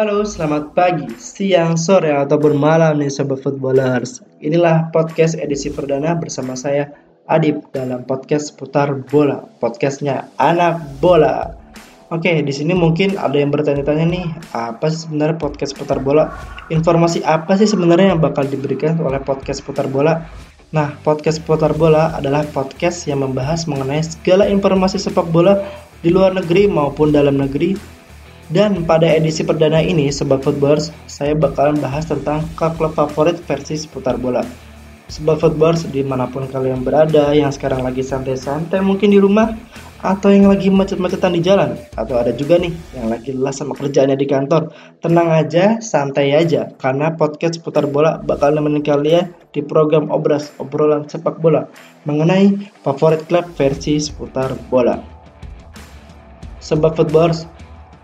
Halo, selamat pagi, siang, sore, ataupun malam nih Sobat Footballers. Inilah podcast edisi perdana bersama saya Adib dalam podcast seputar bola, podcastnya Anak Bola. Oke, di sini mungkin ada yang bertanya-tanya nih, apa sih sebenarnya podcast seputar bola? Informasi apa sih sebenarnya yang bakal diberikan oleh podcast seputar bola? Nah, podcast seputar bola adalah podcast yang membahas mengenai segala informasi sepak bola di luar negeri maupun dalam negeri dan pada edisi perdana ini, Sobat Footballers, saya bakalan bahas tentang klub-klub favorit versi seputar bola. Sobat Footballers, di mana pun kalian berada, yang sekarang lagi santai-santai mungkin di rumah, atau yang lagi macet-macetan di jalan, atau ada juga nih yang lagi lelah sama kerjaannya di kantor. Tenang aja, santai aja, karena podcast seputar bola bakal nemenin kalian di program Obras, obrolan sepak bola, mengenai favorit klub versi seputar bola. Sobat Footballers,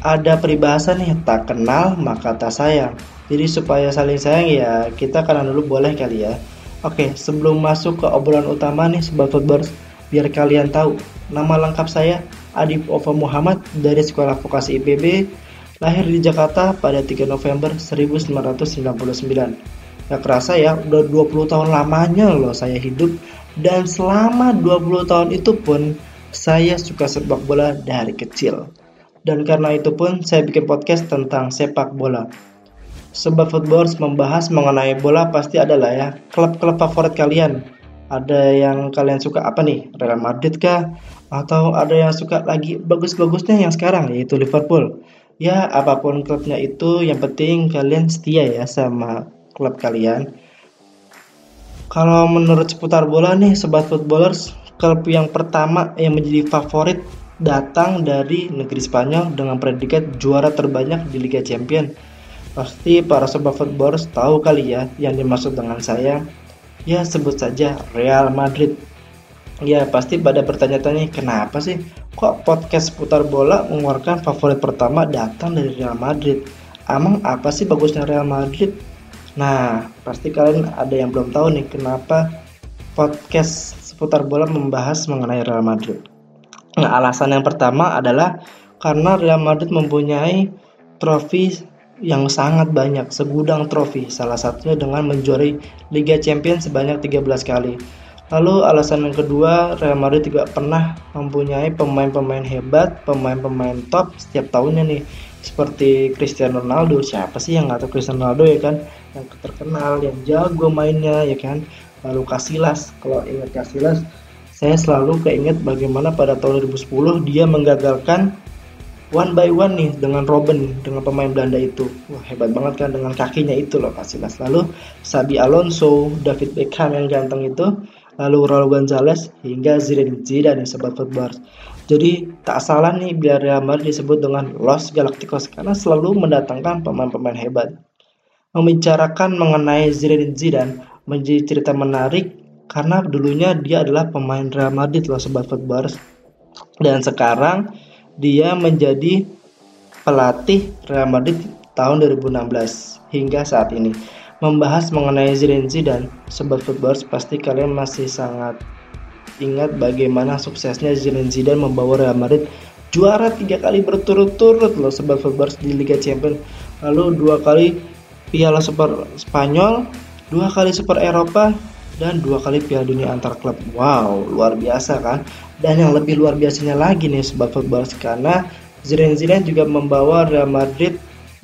ada peribahasa nih tak kenal maka tak sayang. Jadi supaya saling sayang ya kita kanan dulu boleh kali ya. Oke sebelum masuk ke obrolan utama nih sobat footballers biar kalian tahu nama lengkap saya Adib Ova Muhammad dari Sekolah Vokasi IPB lahir di Jakarta pada 3 November 1999 Gak kerasa ya, udah 20 tahun lamanya loh saya hidup dan selama 20 tahun itu pun saya suka sepak bola dari kecil. Dan karena itu pun saya bikin podcast tentang sepak bola. Sebab Footballers membahas mengenai bola pasti adalah ya klub-klub favorit kalian. Ada yang kalian suka apa nih? Real Madrid kah? Atau ada yang suka lagi bagus-bagusnya yang sekarang yaitu Liverpool. Ya apa pun klubnya itu yang penting kalian setia ya sama klub kalian. Kalau menurut seputar bola nih Sobat Footballers, klub yang pertama yang menjadi favorit datang dari negeri Spanyol dengan predikat juara terbanyak di Liga Champion. Pasti para sobat footballers tahu kali ya yang dimaksud dengan saya. Ya sebut saja Real Madrid. Ya pasti pada bertanya-tanya kenapa sih kok podcast putar bola mengeluarkan favorit pertama datang dari Real Madrid. Emang apa sih bagusnya Real Madrid? Nah, pasti kalian ada yang belum tahu nih kenapa podcast seputar bola membahas mengenai Real Madrid. Nah, alasan yang pertama adalah karena Real Madrid mempunyai trofi yang sangat banyak, segudang trofi, salah satunya dengan menjuarai Liga Champions sebanyak 13 kali. Lalu alasan yang kedua, Real Madrid juga pernah mempunyai pemain-pemain hebat, pemain-pemain top setiap tahunnya nih. Seperti Cristiano Ronaldo, siapa sih yang nggak tahu Cristiano Ronaldo ya kan? Yang terkenal, yang jago mainnya ya kan? Lalu Casillas, kalau ingat Casillas, saya selalu keinget bagaimana pada tahun 2010 dia menggagalkan one by one nih dengan Robin dengan pemain Belanda itu. Wah hebat banget kan dengan kakinya itu loh Casillas lalu Sabi Alonso David Beckham yang ganteng itu lalu Raul Gonzalez hingga Zinedine Zidane sobat football. Jadi tak salah nih biar Real Madrid disebut dengan Los Galacticos karena selalu mendatangkan pemain-pemain hebat. Membicarakan mengenai Zinedine Zidane menjadi cerita menarik karena dulunya dia adalah pemain Real Madrid loh sobat footballers dan sekarang dia menjadi pelatih Real Madrid tahun 2016 hingga saat ini. Membahas mengenai Zinedine Zidane sobat footballers pasti kalian masih sangat ingat bagaimana suksesnya Zinedine Zidane membawa Real Madrid juara tiga kali berturut-turut loh sobat footballers di Liga Champions. Lalu dua kali Piala Super Spanyol dua kali Super Eropa dan dua kali Piala Dunia antar klub. Wow, luar biasa kan? Dan yang lebih luar biasanya lagi nih sebab football karena Zidane Zidane juga membawa Real Madrid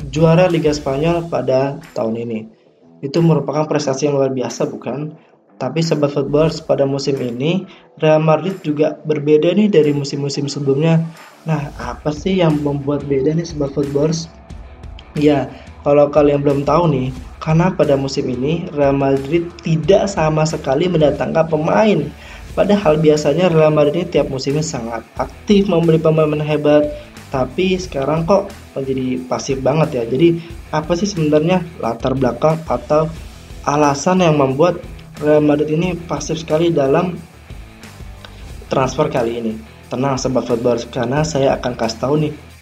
juara Liga Spanyol pada tahun ini. Itu merupakan prestasi yang luar biasa bukan? Tapi sebab football pada musim ini Real Madrid juga berbeda nih dari musim-musim sebelumnya. Nah, apa sih yang membuat beda nih sebab football? Ya, kalau kalian belum tahu nih, karena pada musim ini Real Madrid tidak sama sekali mendatangkan pemain. Padahal biasanya Real Madrid tiap musimnya sangat aktif membeli pemain hebat, tapi sekarang kok menjadi pasif banget ya. Jadi apa sih sebenarnya latar belakang atau alasan yang membuat Real Madrid ini pasif sekali dalam transfer kali ini? Tenang sebab football karena saya akan kasih tahu nih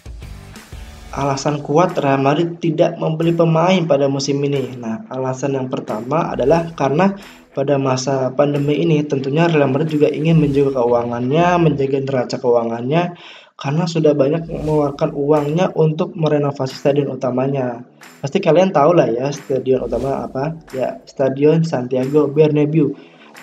alasan kuat Real Madrid tidak membeli pemain pada musim ini. Nah, alasan yang pertama adalah karena pada masa pandemi ini tentunya Real Madrid juga ingin menjaga keuangannya, menjaga neraca keuangannya karena sudah banyak mengeluarkan uangnya untuk merenovasi stadion utamanya. Pasti kalian tahu lah ya stadion utama apa? Ya, Stadion Santiago Bernabeu.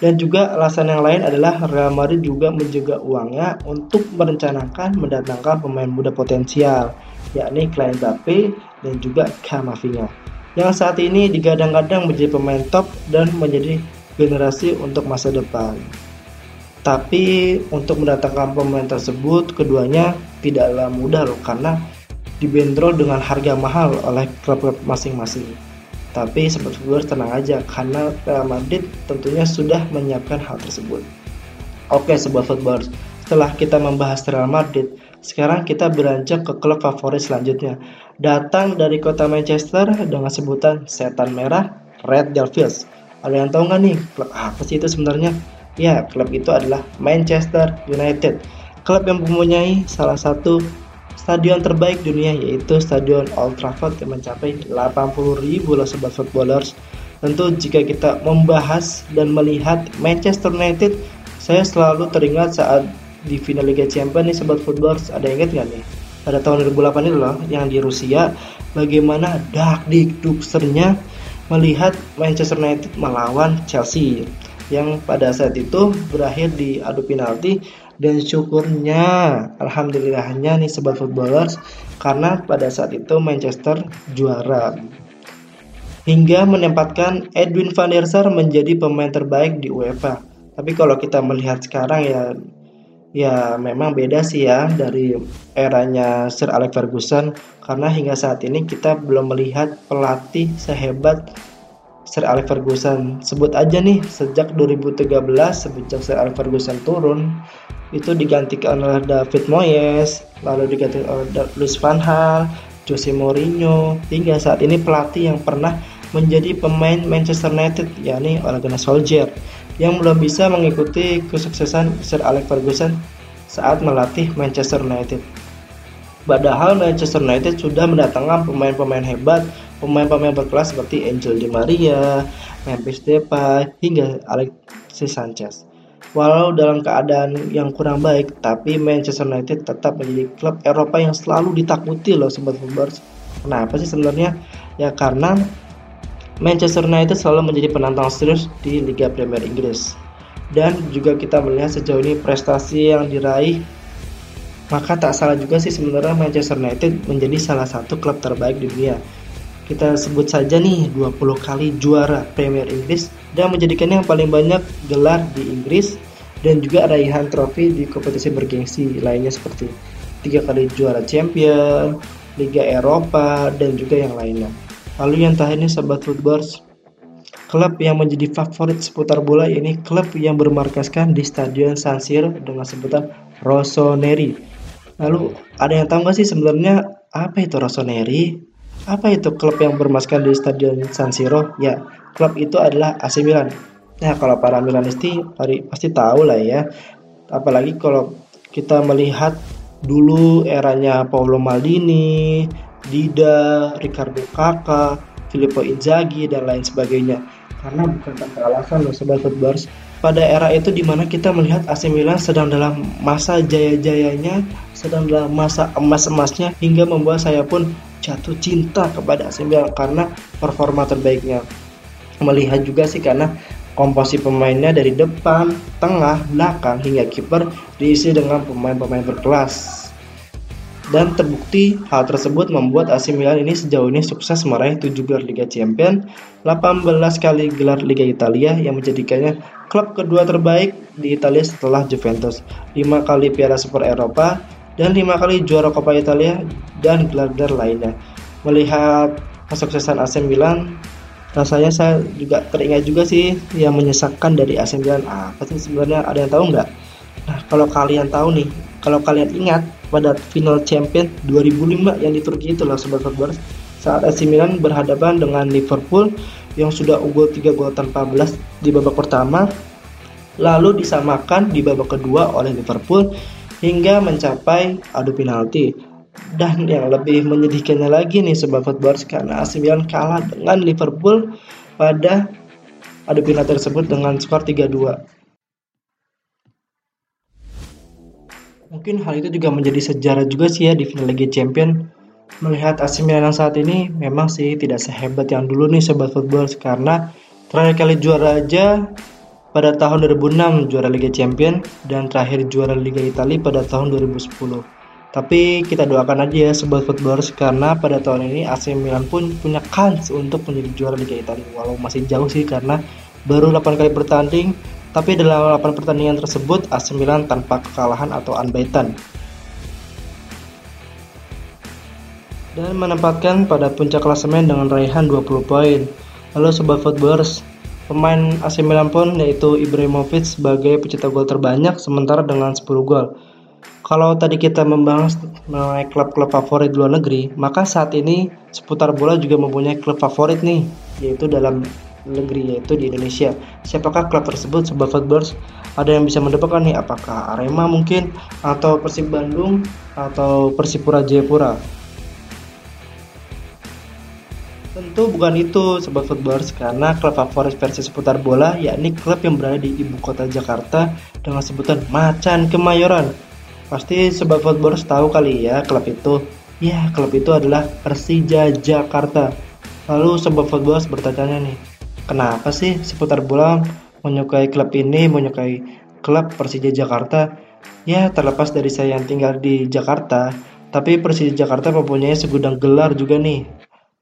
Dan juga alasan yang lain adalah Real Madrid juga menjaga uangnya untuk merencanakan mendatangkan pemain muda potensial, yakni Kylian Mbappe dan juga Kamavinga. Yang saat ini digadang-gadang menjadi pemain top dan menjadi generasi untuk masa depan. Tapi untuk mendatangkan pemain tersebut keduanya tidaklah mudah loh karena dibentrol dengan harga mahal oleh klub-klub masing-masing. Tapi sobat footballers tenang aja karena Real Madrid tentunya sudah menyiapkan hal tersebut. Oke sobat footballers, setelah kita membahas Real Madrid, sekarang kita beranjak ke klub favorit selanjutnya. Datang dari kota Manchester dengan sebutan Setan Merah Red Devils. Ada yang tahu nggak nih klub apa sih itu sebenarnya? Ya, klub itu adalah Manchester United. Klub yang mempunyai salah satu stadion terbaik dunia yaitu Stadion Old Trafford yang mencapai 80.000 loh sobat footballers. Tentu jika kita membahas dan melihat Manchester United, saya selalu teringat saat di final Liga Champions nih sobat footballers. Ada yang ingat nggak nih? Pada tahun 2008 itu loh yang di Rusia bagaimana dak duksernya melihat Manchester United melawan Chelsea yang pada saat itu berakhir di adu penalti dan syukurnya alhamdulillahnya nih sobat footballers karena pada saat itu Manchester juara hingga menempatkan Edwin van der Sar menjadi pemain terbaik di UEFA. Tapi kalau kita melihat sekarang ya ya memang beda sih ya dari eranya Sir Alex Ferguson karena hingga saat ini kita belum melihat pelatih sehebat Sir Alex Ferguson. Sebut aja nih, sejak 2013 sejak Sir Alex Ferguson turun, itu digantikan oleh David Moyes, lalu diganti oleh Luis van Gaal, Jose Mourinho, hingga saat ini pelatih yang pernah menjadi pemain Manchester United, yakni Ole Gunnar Solskjaer, yang belum bisa mengikuti kesuksesan Sir Alex Ferguson saat melatih Manchester United. Padahal Manchester United sudah mendatangkan pemain-pemain hebat pemain-pemain berkelas seperti Angel Di Maria, Memphis Depay, hingga Alexis Sanchez. Walau dalam keadaan yang kurang baik, tapi Manchester United tetap menjadi klub Eropa yang selalu ditakuti loh sobat Footballers. Kenapa sih sebenarnya? Ya karena Manchester United selalu menjadi penantang serius di Liga Premier Inggris. Dan juga kita melihat sejauh ini prestasi yang diraih maka tak salah juga sih sebenarnya Manchester United menjadi salah satu klub terbaik di dunia kita sebut saja nih 20 kali juara Premier Inggris dan menjadikannya yang paling banyak gelar di Inggris dan juga raihan trofi di kompetisi bergengsi lainnya seperti tiga kali juara champion, Liga Eropa dan juga yang lainnya. Lalu yang terakhir ini sahabat footballers, klub yang menjadi favorit seputar bola ini klub yang bermarkaskan di Stadion San Siro dengan sebutan Rossoneri. Lalu ada yang tahu nggak sih sebenarnya apa itu Rossoneri? Apa itu klub yang bermaskan di Stadion San Siro? Ya, klub itu adalah AC Milan. Nah, kalau para Milanisti pasti tahu lah ya. Apalagi kalau kita melihat dulu eranya Paolo Maldini, Dida, Ricardo Kakak, Filippo Inzaghi dan lain sebagainya. Karena bukan tanpa alasan loh sobat footballers. Pada era itu di mana kita melihat AC Milan sedang dalam masa jaya-jayanya, sedang dalam masa emas-emasnya hingga membuat saya pun jatuh cinta kepada AC Milan karena performa terbaiknya. Melihat juga sih karena komposisi pemainnya dari depan, tengah, belakang hingga kiper diisi dengan pemain-pemain berkelas. Dan terbukti hal tersebut membuat AC Milan ini sejauh ini sukses meraih 7 gelar Liga Champions, 18 kali gelar Liga Italia yang menjadikannya klub kedua terbaik di Italia setelah Juventus, 5 kali Piala Super Eropa, dan lima kali juara Coppa Italia dan gelar-gelar lainnya. Melihat kesuksesan AC Milan, rasanya saya juga teringat juga sih yang menyesakkan dari AC Milan. Apa sih sebenarnya ada yang tahu nggak? Nah, kalau kalian tahu nih, kalau kalian ingat pada final champion 2005 yang di Turki itu lah sobat footballers saat AC Milan berhadapan dengan Liverpool yang sudah unggul 3 gol tanpa belas di babak pertama lalu disamakan di babak kedua oleh Liverpool hingga mencapai adu penalti. Dan yang lebih menyedihkannya lagi nih sebab footballers karena AC Milan kalah dengan Liverpool pada adu penalti tersebut dengan skor 3-2. Mungkin hal itu juga menjadi sejarah juga sih ya di final Liga Champion. Melihat AC Milan saat ini memang sih tidak sehebat yang dulu nih sobat football karena terakhir kali juara aja pada tahun 2006 juara Liga Champion dan terakhir juara Liga Italia pada tahun 2010. Tapi kita doakan aja ya sobat footballers karena pada tahun ini AC Milan pun punya kans untuk menjadi juara Liga Italia walau masih jauh sih karena baru 8 kali bertanding tapi dalam 8 pertandingan tersebut AC Milan tanpa kekalahan atau unbeaten. Dan menempatkan pada puncak klasemen dengan raihan 20 poin. Lalu sobat footballers, pemain AC Milan pun yaitu Ibrahimovic sebagai pencetak gol terbanyak sementara dengan 10 gol. Kalau tadi kita membahas mengenai klub-klub favorit luar negeri, maka saat ini seputar bola juga mempunyai klub favorit nih, yaitu dalam negeri yaitu di Indonesia. Siapakah klub tersebut Sobat Footballers? Ada yang bisa mendapatkan nih apakah Arema mungkin atau Persib Bandung atau Persipura Jayapura? Tentu bukan itu Sobat Footballers karena klub favorit versi seputar bola yakni klub yang berada di ibu kota Jakarta dengan sebutan Macan Kemayoran. Pasti Sobat Footballers tahu kali ya klub itu. Ya, klub itu adalah Persija Jakarta. Lalu Sobat Footballers bertanya nih, Kenapa sih seputar bola menyukai klub ini, menyukai klub Persija Jakarta? Ya, terlepas dari saya yang tinggal di Jakarta, tapi Persija Jakarta mempunyai segudang gelar juga nih.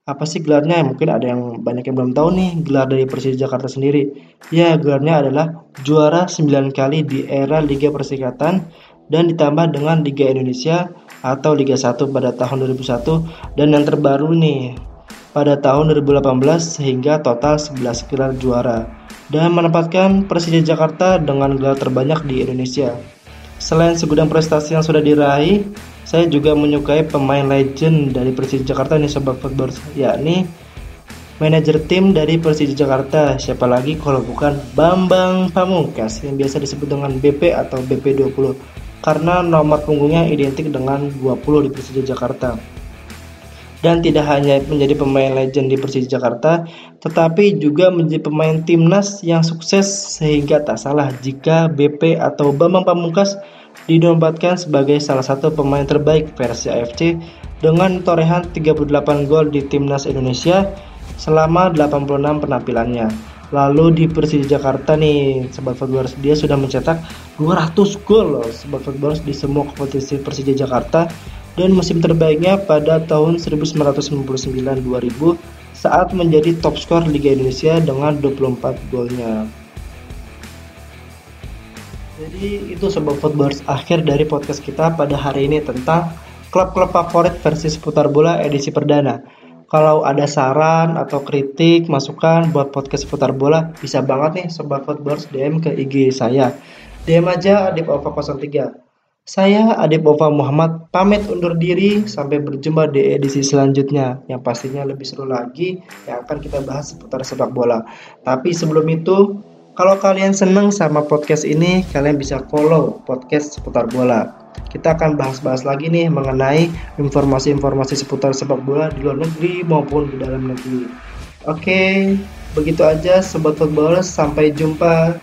Apa sih gelarnya? Mungkin ada yang banyak yang belum tahu nih gelar dari Persija Jakarta sendiri. Ya, gelarnya adalah juara 9 kali di era Liga Persikatan dan ditambah dengan Liga Indonesia atau Liga 1 pada tahun 2001 dan yang terbaru nih pada tahun 2018 sehingga total 11 gelar juara dan menempatkan Persija Jakarta dengan gelar terbanyak di Indonesia. Selain segudang prestasi yang sudah diraih, saya juga menyukai pemain legend dari Persija Jakarta ini Sobat Football, yakni manajer tim dari Persija Jakarta. Siapa lagi kalau bukan Bambang Pamungkas yang biasa disebut dengan BP atau BP20 karena nomor punggungnya identik dengan 20 di Persija Jakarta dan tidak hanya menjadi pemain legend di Persija Jakarta, tetapi juga menjadi pemain timnas yang sukses sehingga tak salah jika BP atau Bambang Pamungkas dinobatkan sebagai salah satu pemain terbaik versi AFC dengan torehan 38 gol di timnas Indonesia selama 86 penampilannya. Lalu di Persija Jakarta nih, Sobat Footballers dia sudah mencetak 200 gol loh Sobat Footballers di semua kompetisi Persija Jakarta dan musim terbaiknya pada tahun 1999-2000 saat menjadi top skor Liga Indonesia dengan 24 golnya. Jadi itu sebab footballers akhir dari podcast kita pada hari ini tentang klub-klub favorit versi seputar bola edisi perdana. Kalau ada saran atau kritik, masukan buat podcast seputar bola, bisa banget nih sobat footballers DM ke IG saya. DM aja di 03. Saya Adib Bova Muhammad pamit undur diri sampai berjumpa di edisi selanjutnya yang pastinya lebih seru lagi yang akan kita bahas seputar sepak bola. Tapi sebelum itu, kalau kalian seneng sama podcast ini, kalian bisa follow podcast seputar bola. Kita akan bahas-bahas lagi nih mengenai informasi-informasi seputar sepak bola di luar negeri maupun di dalam negeri. Oke, begitu aja sobat footballers, sampai jumpa.